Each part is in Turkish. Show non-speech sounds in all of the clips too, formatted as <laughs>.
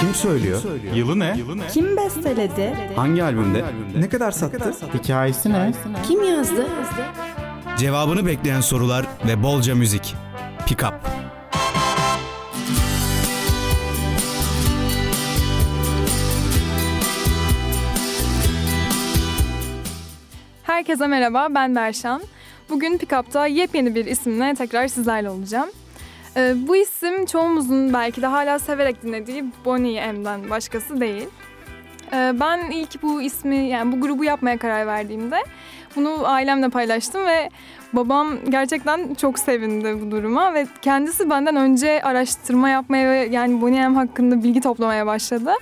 Kim söylüyor? Yılı ne? Kim besteledi? Hangi albümde? Ne kadar sattı? Hikayesi ne? Kim yazdı? Cevabını bekleyen sorular ve bolca müzik. Pick up. Herkese merhaba, ben Berşan. Bugün Pickup'ta yepyeni bir isimle tekrar sizlerle olacağım. Ee, bu isim çoğumuzun belki de hala severek dinlediği Bonnie M'den başkası değil. Ee, ben ilk bu ismi, yani bu grubu yapmaya karar verdiğimde bunu ailemle paylaştım ve babam gerçekten çok sevindi bu duruma ve kendisi benden önce araştırma yapmaya ve yani Bonnie M hakkında bilgi toplamaya başladı.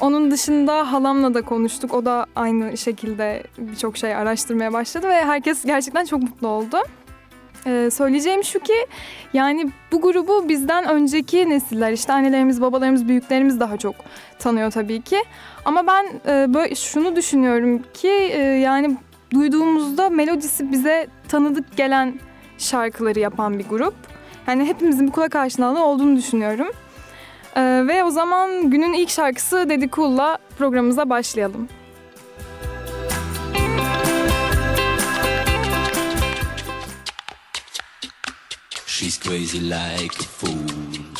Onun dışında halamla da konuştuk. O da aynı şekilde birçok şey araştırmaya başladı ve herkes gerçekten çok mutlu oldu. Ee, söyleyeceğim şu ki yani bu grubu bizden önceki nesiller işte annelerimiz, babalarımız, büyüklerimiz daha çok tanıyor tabii ki. Ama ben e, böyle şunu düşünüyorum ki e, yani duyduğumuzda melodisi bize tanıdık gelen şarkıları yapan bir grup. Yani hepimizin bir kulak aşinalığı olduğunu düşünüyorum. Ee, ve o zaman günün ilk şarkısı Dedi Cool'la programımıza başlayalım. She's crazy like a fool.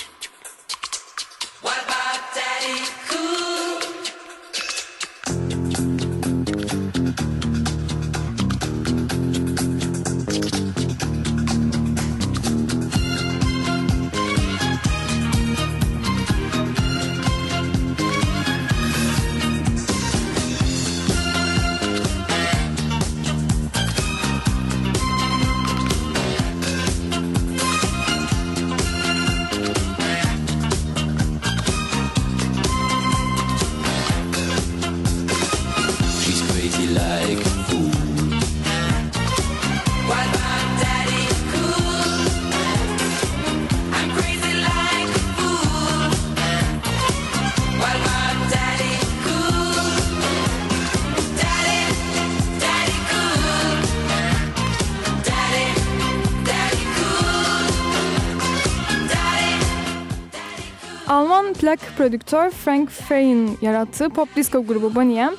Alman plak prodüktör Frank Farian yarattığı pop disco grubu Boney M,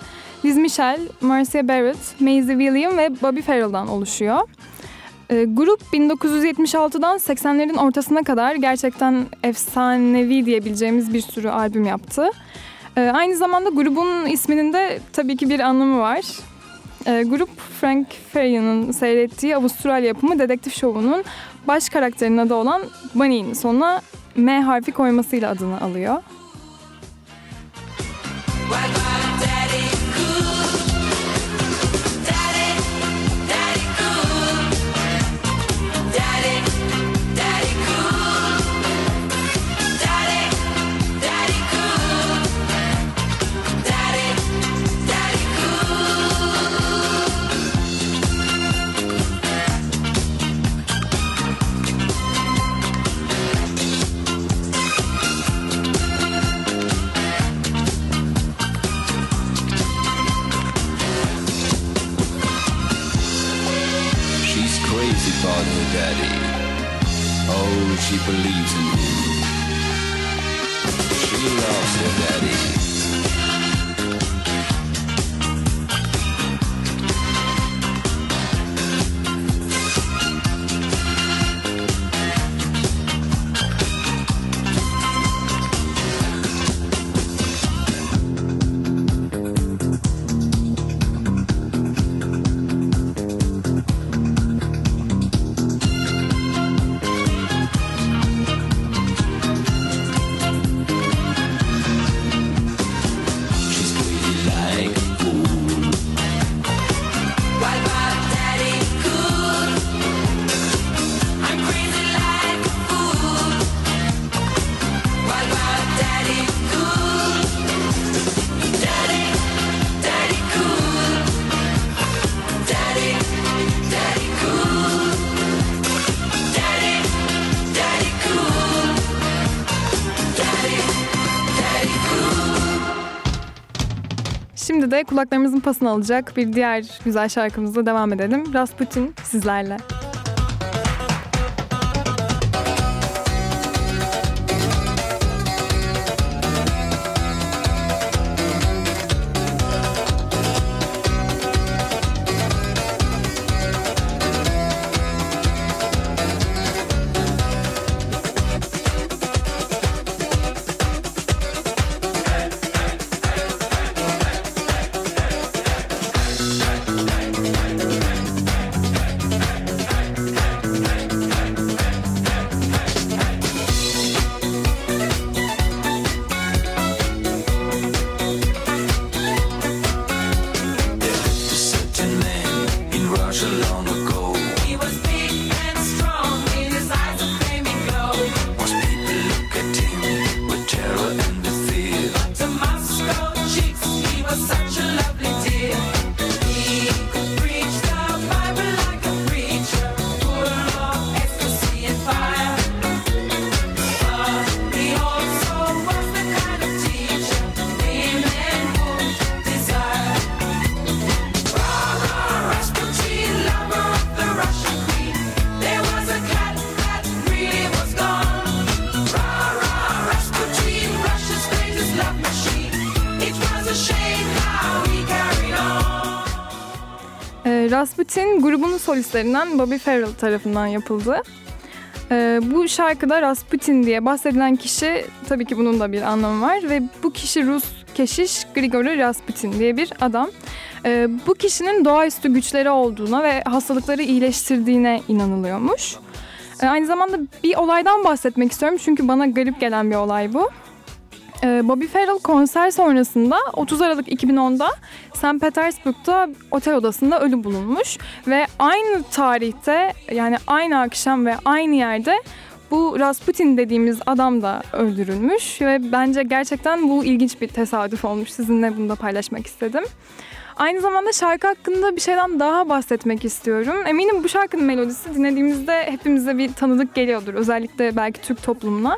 Liz Michelle, Marcia Barrett, Maisie William ve Bobby Farrell'dan oluşuyor. Ee, grup 1976'dan 80'lerin ortasına kadar gerçekten efsanevi diyebileceğimiz bir sürü albüm yaptı. Ee, aynı zamanda grubun isminin de tabii ki bir anlamı var. Ee, grup Frank Farian'ın seyrettiği Avustralya yapımı dedektif şovunun baş karakterinin adı olan Bunny'nin sonuna M harfi koymasıyla adını alıyor. Kulaklarımızın pasını alacak bir diğer güzel şarkımızla devam edelim. Rasputin sizlerle. Grubun solistlerinden Bobby Farrell tarafından yapıldı. Ee, bu şarkıda Rasputin diye bahsedilen kişi tabii ki bunun da bir anlamı var ve bu kişi Rus keşiş Grigori Rasputin diye bir adam. Ee, bu kişinin doğaüstü güçleri olduğuna ve hastalıkları iyileştirdiğine inanılıyormuş. Ee, aynı zamanda bir olaydan bahsetmek istiyorum çünkü bana garip gelen bir olay bu. Ee, Bobby Farrell konser sonrasında 30 Aralık 2010'da St. Petersburg'da otel odasında ölü bulunmuş ve aynı tarihte yani aynı akşam ve aynı yerde bu Rasputin dediğimiz adam da öldürülmüş ve bence gerçekten bu ilginç bir tesadüf olmuş. Sizinle bunu da paylaşmak istedim. Aynı zamanda şarkı hakkında bir şeyden daha bahsetmek istiyorum. Eminim bu şarkının melodisi dinlediğimizde hepimize bir tanıdık geliyordur. Özellikle belki Türk toplumuna.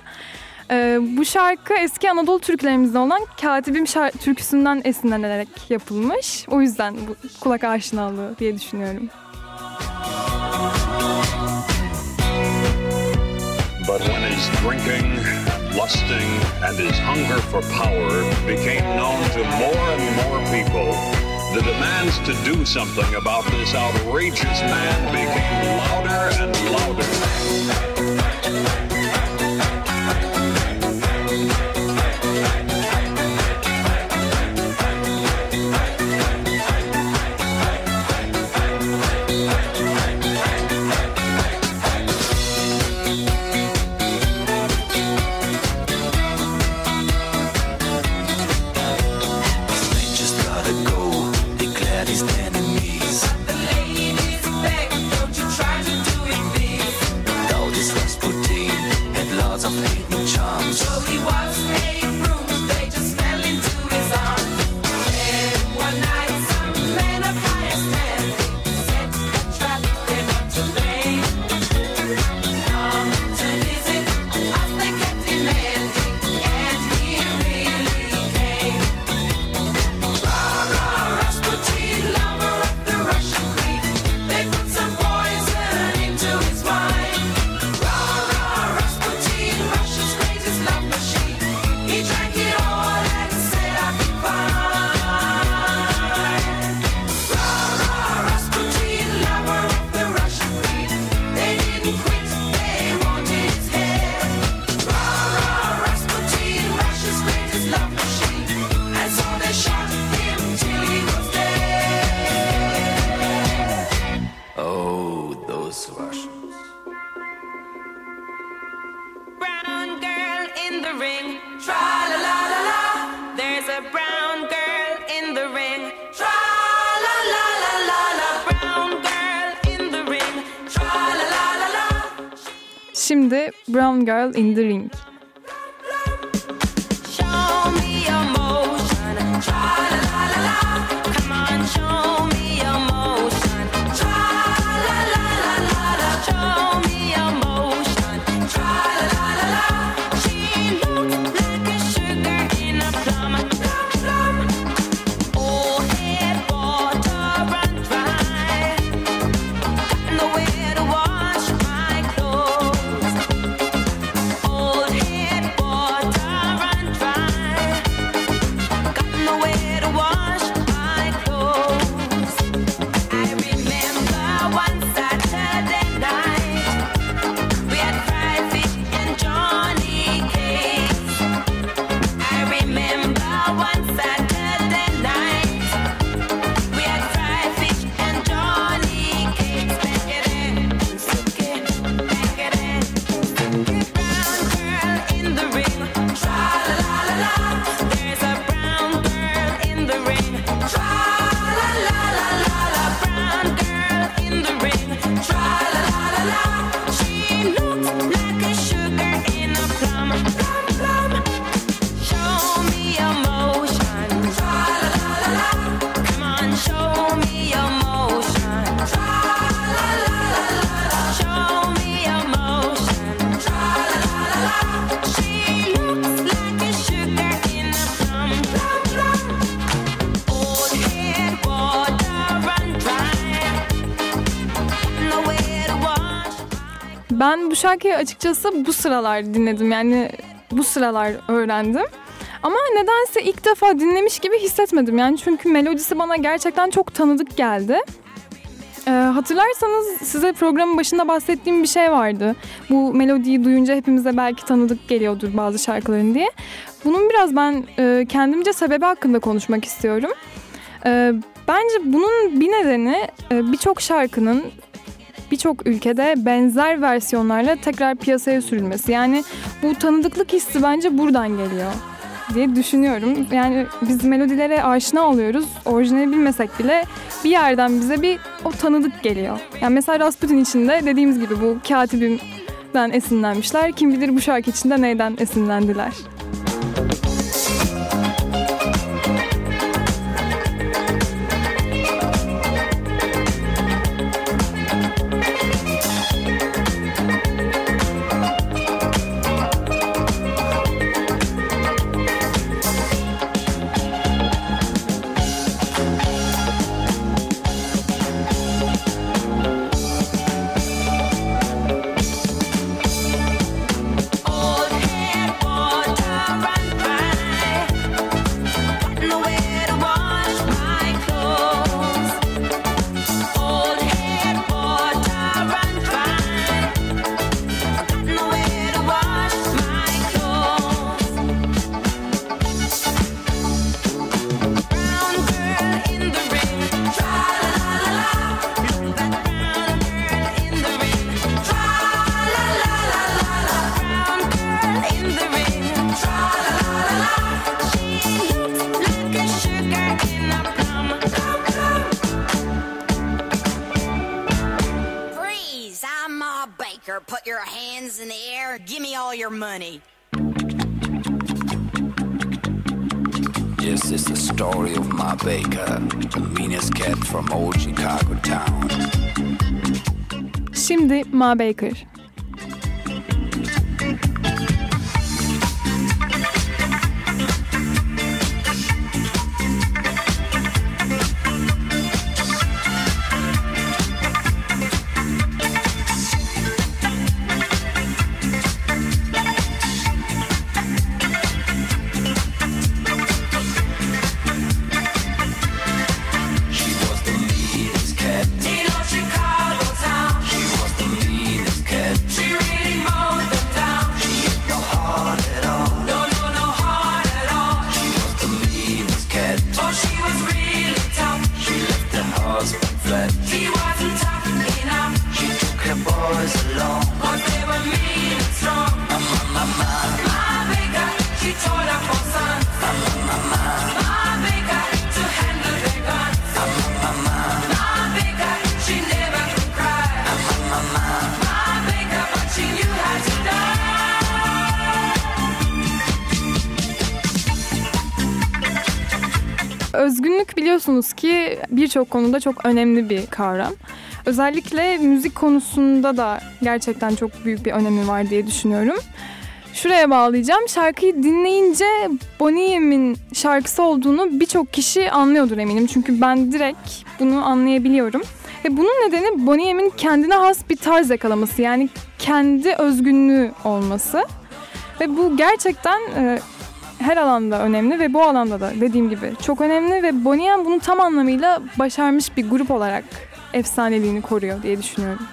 Ee, bu şarkı eski Anadolu türkülerimizde olan Katibim şar- türküsünden esinlenerek yapılmış. O yüzden bu kulak aşinalığı diye düşünüyorum. But when his drinking, lusting, and his hunger for power became known to more and more people, the demands to do something about this outrageous man became louder and louder. girl in Ben bu şarkıyı açıkçası bu sıralar dinledim. Yani bu sıralar öğrendim. Ama nedense ilk defa dinlemiş gibi hissetmedim. Yani çünkü melodisi bana gerçekten çok tanıdık geldi. Ee, hatırlarsanız size programın başında bahsettiğim bir şey vardı. Bu melodiyi duyunca hepimize belki tanıdık geliyordur bazı şarkıların diye. Bunun biraz ben e, kendimce sebebi hakkında konuşmak istiyorum. E, bence bunun bir nedeni e, birçok şarkının birçok ülkede benzer versiyonlarla tekrar piyasaya sürülmesi. Yani bu tanıdıklık hissi bence buradan geliyor diye düşünüyorum. Yani biz melodilere aşina oluyoruz. Orijinali bilmesek bile bir yerden bize bir o tanıdık geliyor. Yani mesela Rasputin içinde dediğimiz gibi bu katibimden esinlenmişler. Kim bilir bu şarkı içinde neyden esinlendiler. Hands in the air. Give me all your money. Yes, it's the story of my baker, the meanest cat from old Chicago town. Şimdi Ma Baker. Biliyorsunuz ki birçok konuda çok önemli bir kavram. Özellikle müzik konusunda da gerçekten çok büyük bir önemi var diye düşünüyorum. Şuraya bağlayacağım. Şarkıyı dinleyince Bonnie M'in şarkısı olduğunu birçok kişi anlıyordur eminim. Çünkü ben direkt bunu anlayabiliyorum. Ve bunun nedeni Bonnie M'in kendine has bir tarz yakalaması. Yani kendi özgünlüğü olması. Ve bu gerçekten e, her alanda önemli ve bu alanda da dediğim gibi çok önemli ve Bonnie bunu tam anlamıyla başarmış bir grup olarak efsaneliğini koruyor diye düşünüyorum.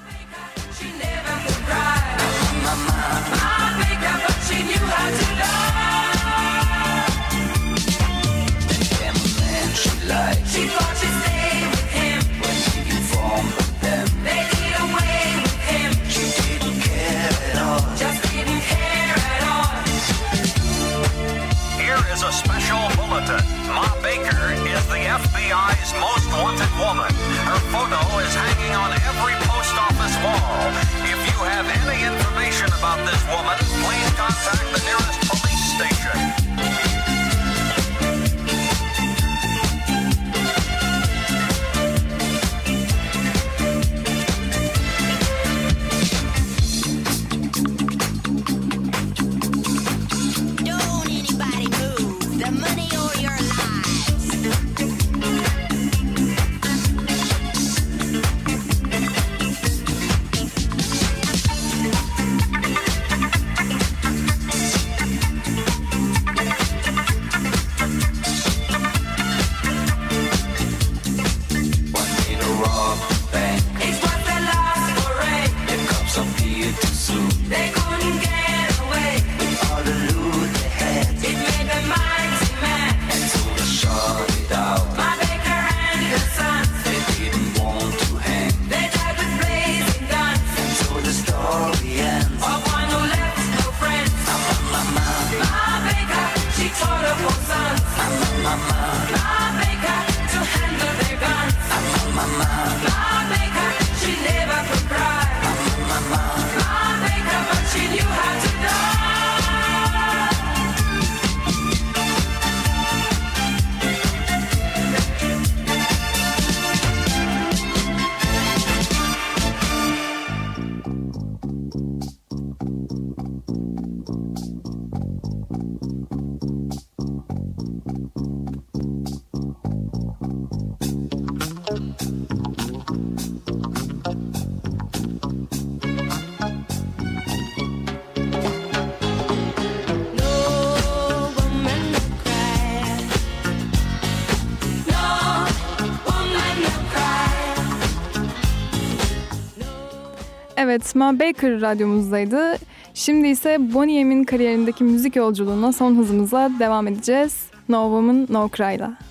Woman. Her photo is hanging on every post office wall. If you have any information about this woman, please contact the nearest police station. yaratma Baker radyomuzdaydı. Şimdi ise Bonnie M'in kariyerindeki müzik yolculuğuna son hızımızla devam edeceğiz. No Woman No Cry'la.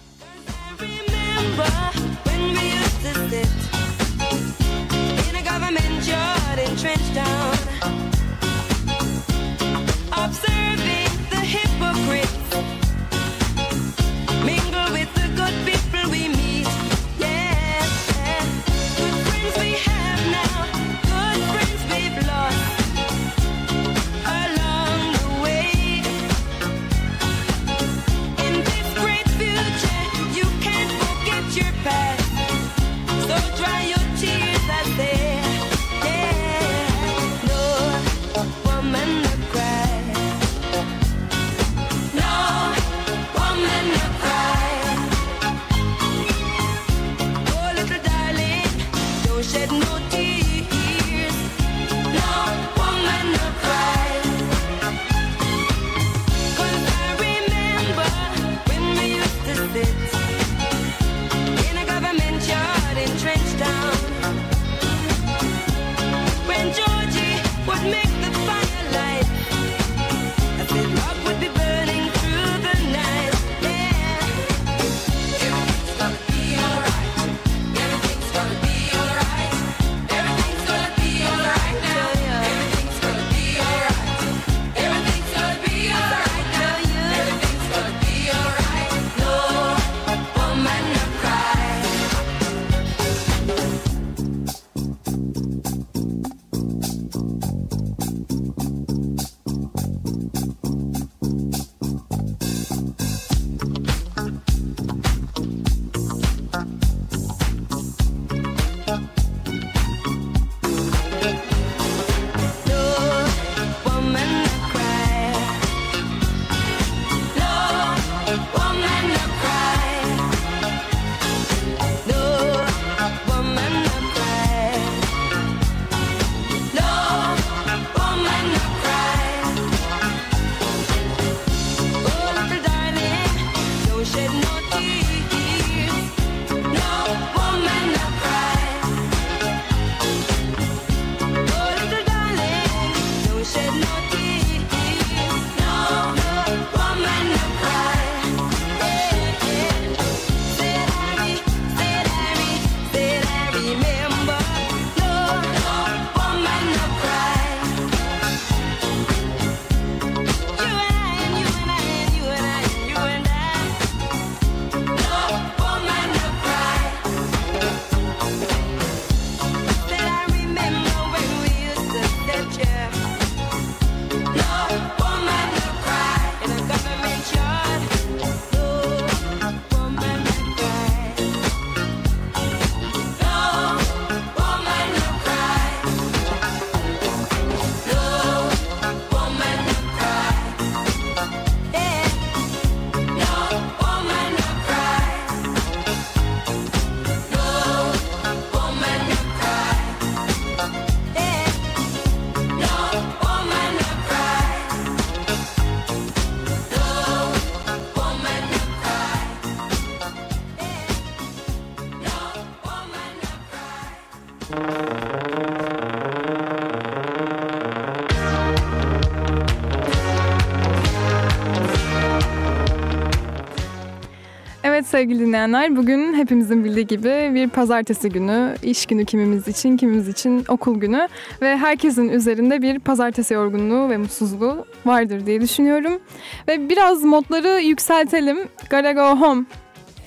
Sevgili dinleyenler. Bugün hepimizin bildiği gibi bir pazartesi günü, iş günü kimimiz için, kimimiz için okul günü ve herkesin üzerinde bir pazartesi yorgunluğu ve mutsuzluğu vardır diye düşünüyorum. Ve biraz modları yükseltelim. Gotta go home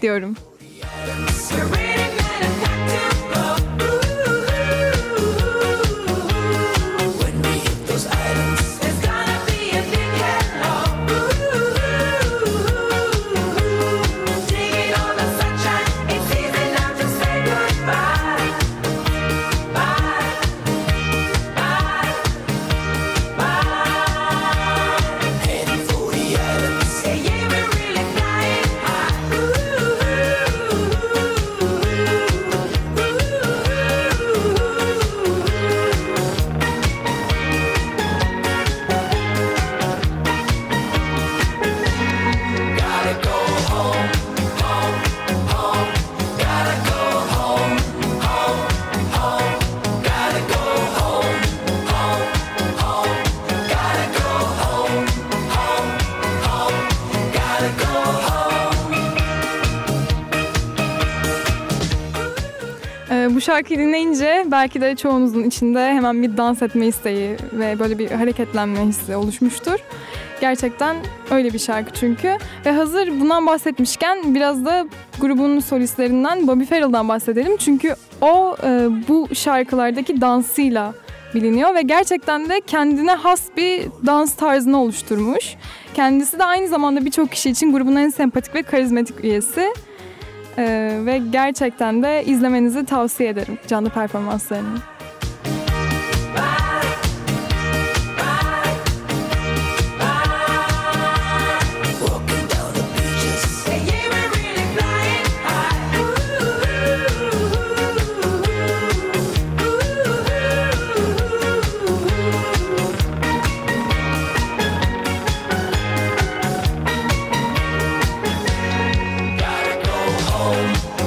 diyorum. Ee, bu şarkıyı dinleyince belki de çoğunuzun içinde hemen bir dans etme isteği ve böyle bir hareketlenme hissi oluşmuştur. Gerçekten öyle bir şarkı çünkü. Ve hazır bundan bahsetmişken biraz da grubun solistlerinden Bobby Farrell'dan bahsedelim. Çünkü o e, bu şarkılardaki dansıyla biliniyor ve gerçekten de kendine has bir dans tarzını oluşturmuş. Kendisi de aynı zamanda birçok kişi için grubun en sempatik ve karizmatik üyesi. Ee, ve gerçekten de izlemenizi tavsiye ederim canlı performanslarını. home.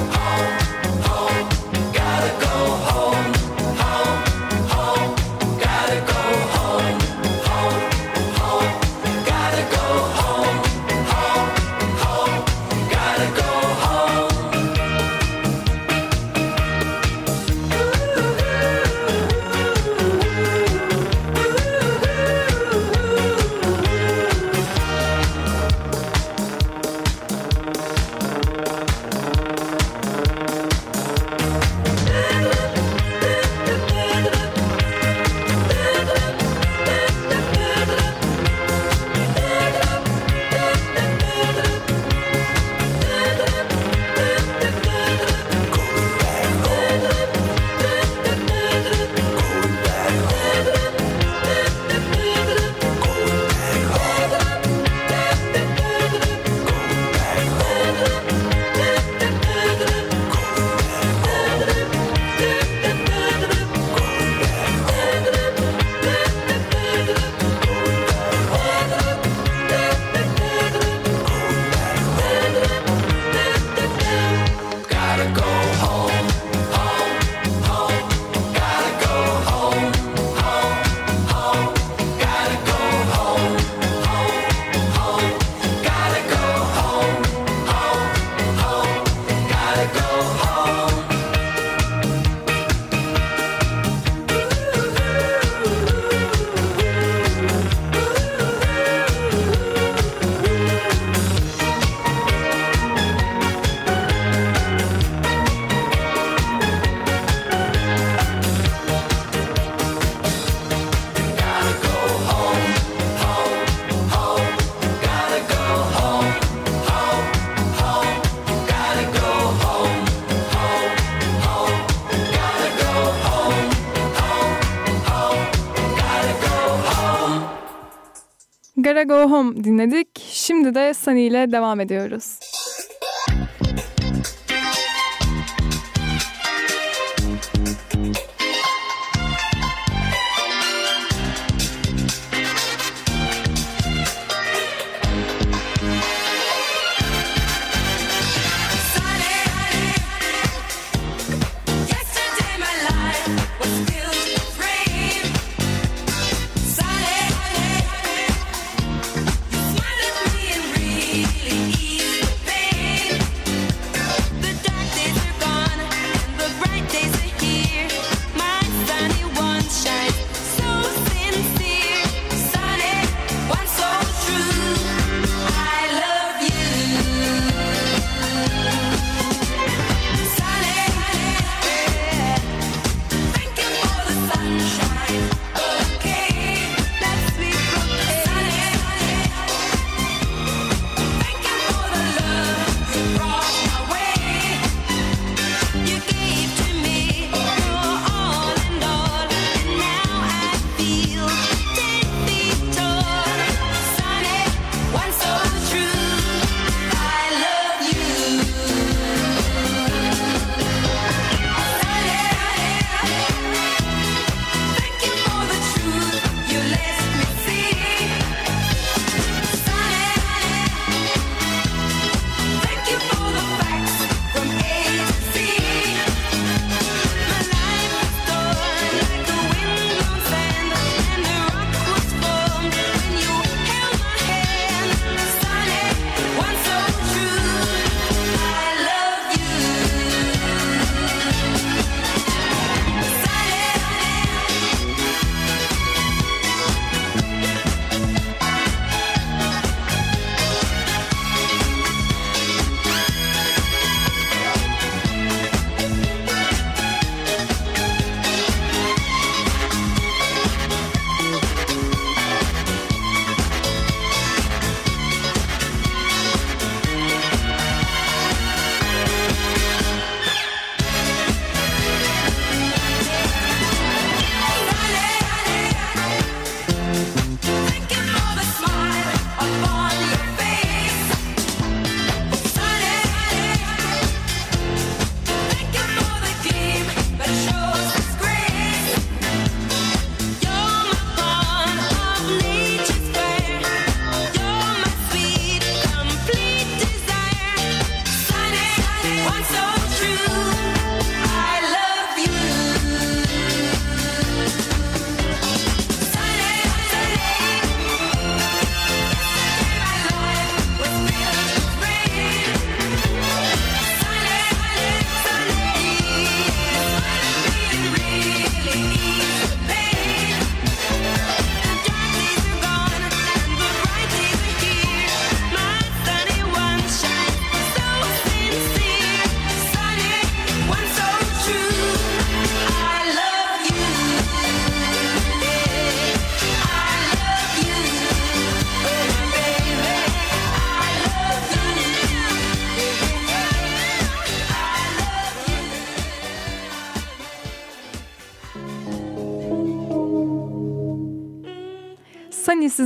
Go Home dinledik. Şimdi de Sunny ile devam ediyoruz.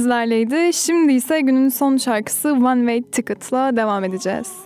Sizlerleydi. Şimdi ise günün son şarkısı One Way Ticket'la devam edeceğiz.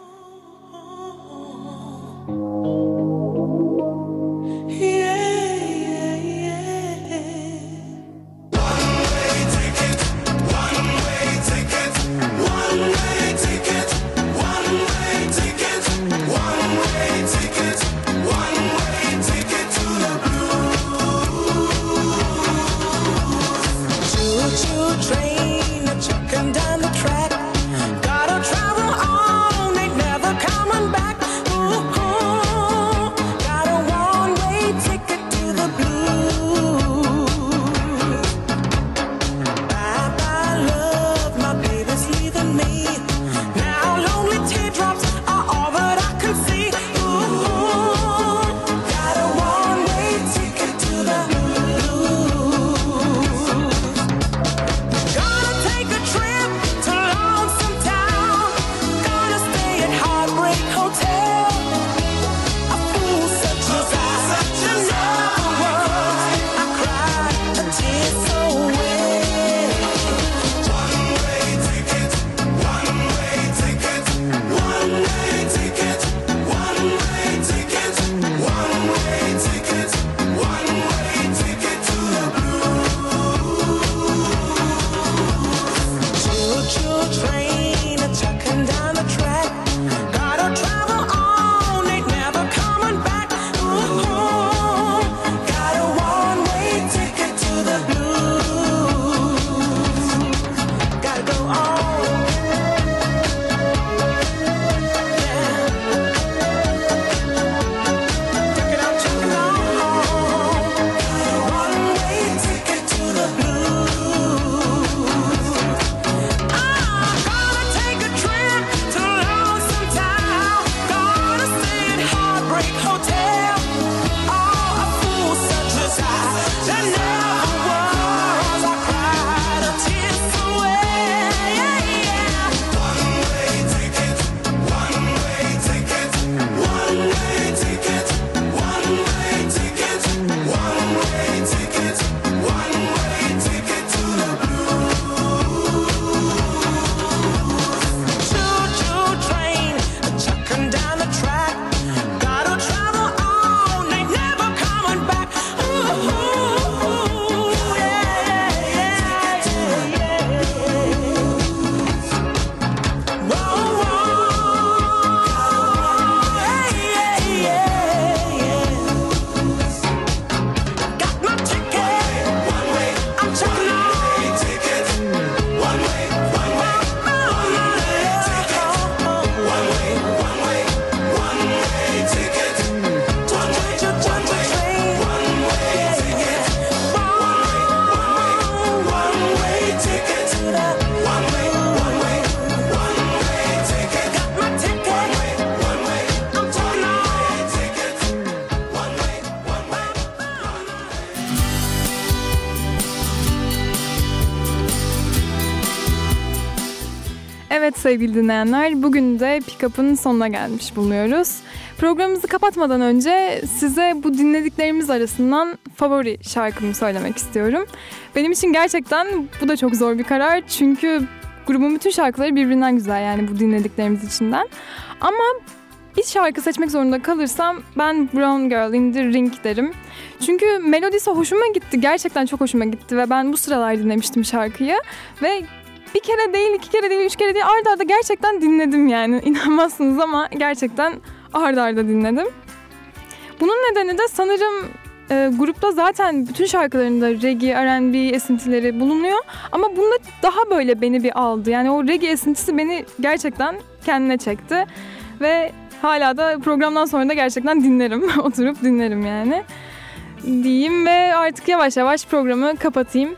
Sevgili dinleyenler, bugün de Pickup'ın sonuna gelmiş bulunuyoruz. Programımızı kapatmadan önce size bu dinlediklerimiz arasından favori şarkımı söylemek istiyorum. Benim için gerçekten bu da çok zor bir karar çünkü grubun bütün şarkıları birbirinden güzel yani bu dinlediklerimiz içinden. Ama bir şarkı seçmek zorunda kalırsam ben Brown Girl in the Ring derim. Çünkü melodisi hoşuma gitti. Gerçekten çok hoşuma gitti ve ben bu sıralar dinlemiştim şarkıyı. Ve bir kere değil, iki kere değil, üç kere değil arda arda gerçekten dinledim yani. <laughs> İnanmazsınız ama gerçekten arda arda dinledim. Bunun nedeni de sanırım e, grupta zaten bütün şarkılarında reggae, R&B esintileri bulunuyor. Ama bunda daha böyle beni bir aldı. Yani o reggae esintisi beni gerçekten kendine çekti. Ve hala da programdan sonra da gerçekten dinlerim. <laughs> Oturup dinlerim yani. Diyeyim ve artık yavaş yavaş programı kapatayım.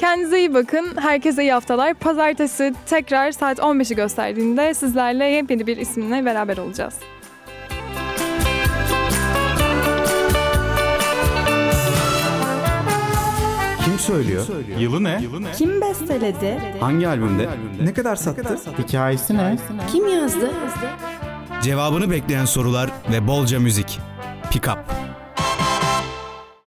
Kendinize iyi bakın. Herkese iyi haftalar. Pazartesi tekrar saat 15'i gösterdiğinde sizlerle yepyeni bir isimle beraber olacağız. Kim söylüyor? Yılı ne? Kim besteledi? Hangi albümde? Ne kadar sattı? Hikayesi ne? Kim yazdı? Cevabını bekleyen sorular ve bolca müzik. Pick up.